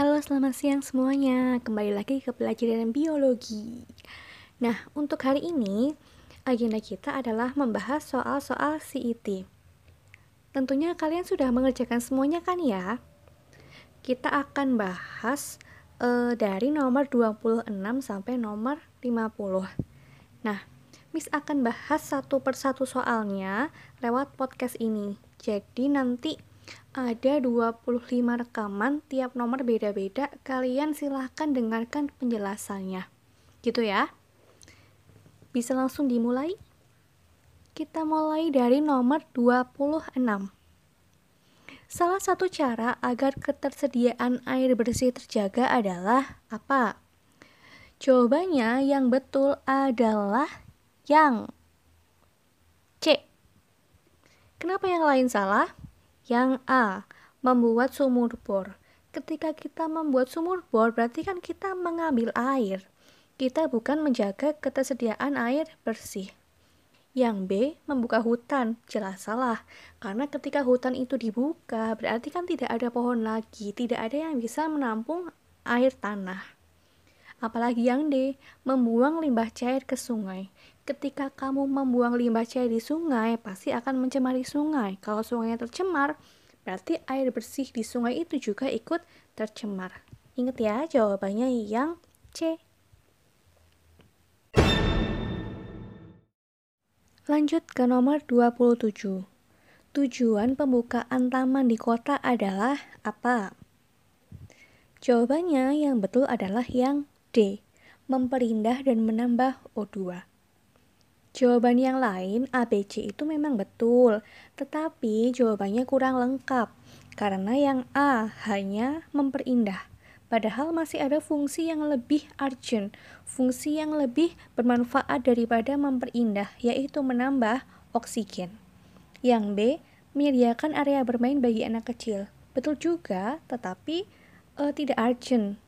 Halo, selamat siang semuanya. Kembali lagi ke pelajaran biologi. Nah, untuk hari ini, agenda kita adalah membahas soal-soal CET. Tentunya kalian sudah mengerjakan semuanya kan ya? Kita akan bahas uh, dari nomor 26 sampai nomor 50. Nah, Miss akan bahas satu persatu soalnya lewat podcast ini. Jadi nanti ada 25 rekaman, tiap nomor beda-beda. Kalian silahkan dengarkan penjelasannya. Gitu ya. Bisa langsung dimulai? Kita mulai dari nomor 26. Salah satu cara agar ketersediaan air bersih terjaga adalah apa? Jawabannya yang betul adalah yang C. Kenapa yang lain salah? Yang A, membuat sumur bor. Ketika kita membuat sumur bor, berarti kan kita mengambil air. Kita bukan menjaga ketersediaan air bersih. Yang B, membuka hutan. Jelas salah. Karena ketika hutan itu dibuka, berarti kan tidak ada pohon lagi. Tidak ada yang bisa menampung air tanah. Apalagi yang D, membuang limbah cair ke sungai. Ketika kamu membuang limbah cair di sungai, pasti akan mencemari sungai. Kalau sungainya tercemar, berarti air bersih di sungai itu juga ikut tercemar. Ingat ya, jawabannya yang C. Lanjut ke nomor 27. Tujuan pembukaan taman di kota adalah apa? Jawabannya yang betul adalah yang D. Memperindah dan menambah O2. Jawaban yang lain ABC itu memang betul, tetapi jawabannya kurang lengkap karena yang A hanya memperindah. Padahal masih ada fungsi yang lebih urgent, fungsi yang lebih bermanfaat daripada memperindah, yaitu menambah oksigen. Yang B, menyediakan area bermain bagi anak kecil. Betul juga, tetapi uh, tidak urgent.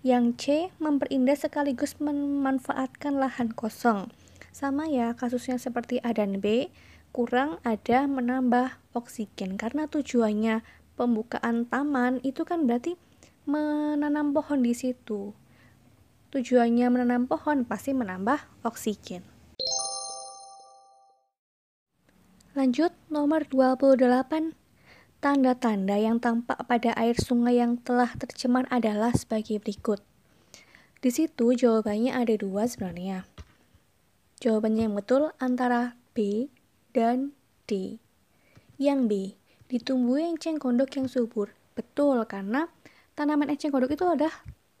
Yang C, memperindah sekaligus memanfaatkan lahan kosong. Sama ya kasusnya seperti A dan B, kurang ada menambah oksigen karena tujuannya pembukaan taman itu kan berarti menanam pohon di situ. Tujuannya menanam pohon pasti menambah oksigen. Lanjut nomor 28. Tanda-tanda yang tampak pada air sungai yang telah tercemar adalah sebagai berikut. Di situ jawabannya ada dua sebenarnya. Jawabannya yang betul antara B dan D. Yang B, ditumbuhi enceng gondok yang subur. Betul, karena tanaman enceng gondok itu adalah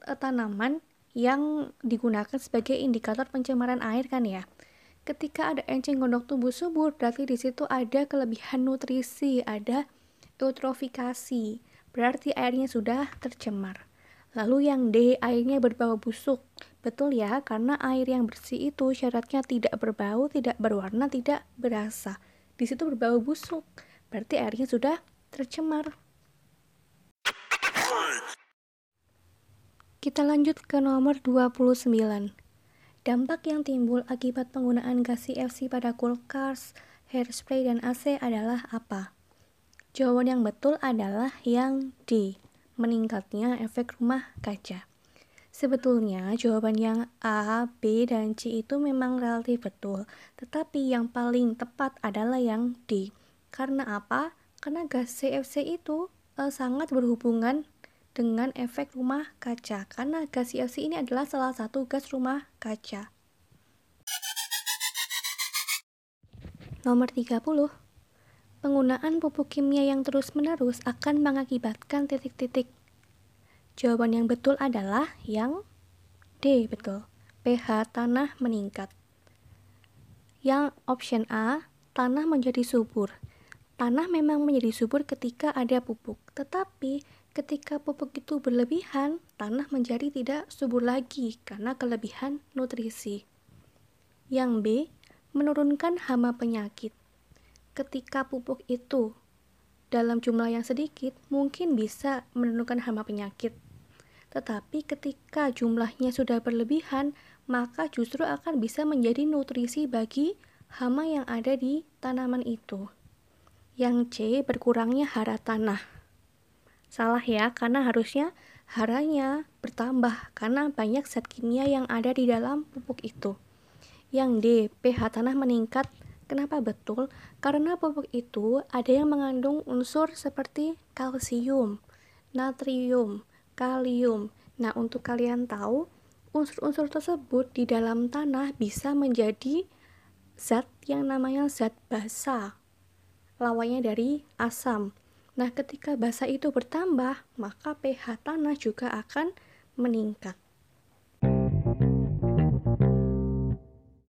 uh, tanaman yang digunakan sebagai indikator pencemaran air kan ya. Ketika ada enceng gondok tumbuh subur, berarti di situ ada kelebihan nutrisi, ada eutrofikasi. Berarti airnya sudah tercemar. Lalu yang D, airnya berbau busuk. Betul ya, karena air yang bersih itu syaratnya tidak berbau, tidak berwarna, tidak berasa. Di situ berbau busuk, berarti airnya sudah tercemar. Kita lanjut ke nomor 29. Dampak yang timbul akibat penggunaan gas CFC pada kulkas, hairspray, dan AC adalah apa? Jawaban yang betul adalah yang D, meningkatnya efek rumah kaca. Sebetulnya jawaban yang A, B, dan C itu memang relatif betul, tetapi yang paling tepat adalah yang D. Karena apa? Karena gas CFC itu eh, sangat berhubungan dengan efek rumah kaca, karena gas CFC ini adalah salah satu gas rumah kaca. Nomor 30. Penggunaan pupuk kimia yang terus-menerus akan mengakibatkan titik-titik Jawaban yang betul adalah yang D, betul. pH tanah meningkat. Yang option A, tanah menjadi subur. Tanah memang menjadi subur ketika ada pupuk, tetapi ketika pupuk itu berlebihan, tanah menjadi tidak subur lagi karena kelebihan nutrisi. Yang B, menurunkan hama penyakit. Ketika pupuk itu dalam jumlah yang sedikit, mungkin bisa menurunkan hama penyakit, tetapi ketika jumlahnya sudah berlebihan, maka justru akan bisa menjadi nutrisi bagi hama yang ada di tanaman itu. Yang C, berkurangnya hara tanah. Salah ya, karena harusnya haranya bertambah karena banyak zat kimia yang ada di dalam pupuk itu. Yang D, pH tanah meningkat. Kenapa betul? Karena pupuk itu ada yang mengandung unsur seperti kalsium, natrium, kalium. Nah, untuk kalian tahu, unsur-unsur tersebut di dalam tanah bisa menjadi zat yang namanya zat basa. Lawannya dari asam. Nah, ketika basa itu bertambah, maka pH tanah juga akan meningkat.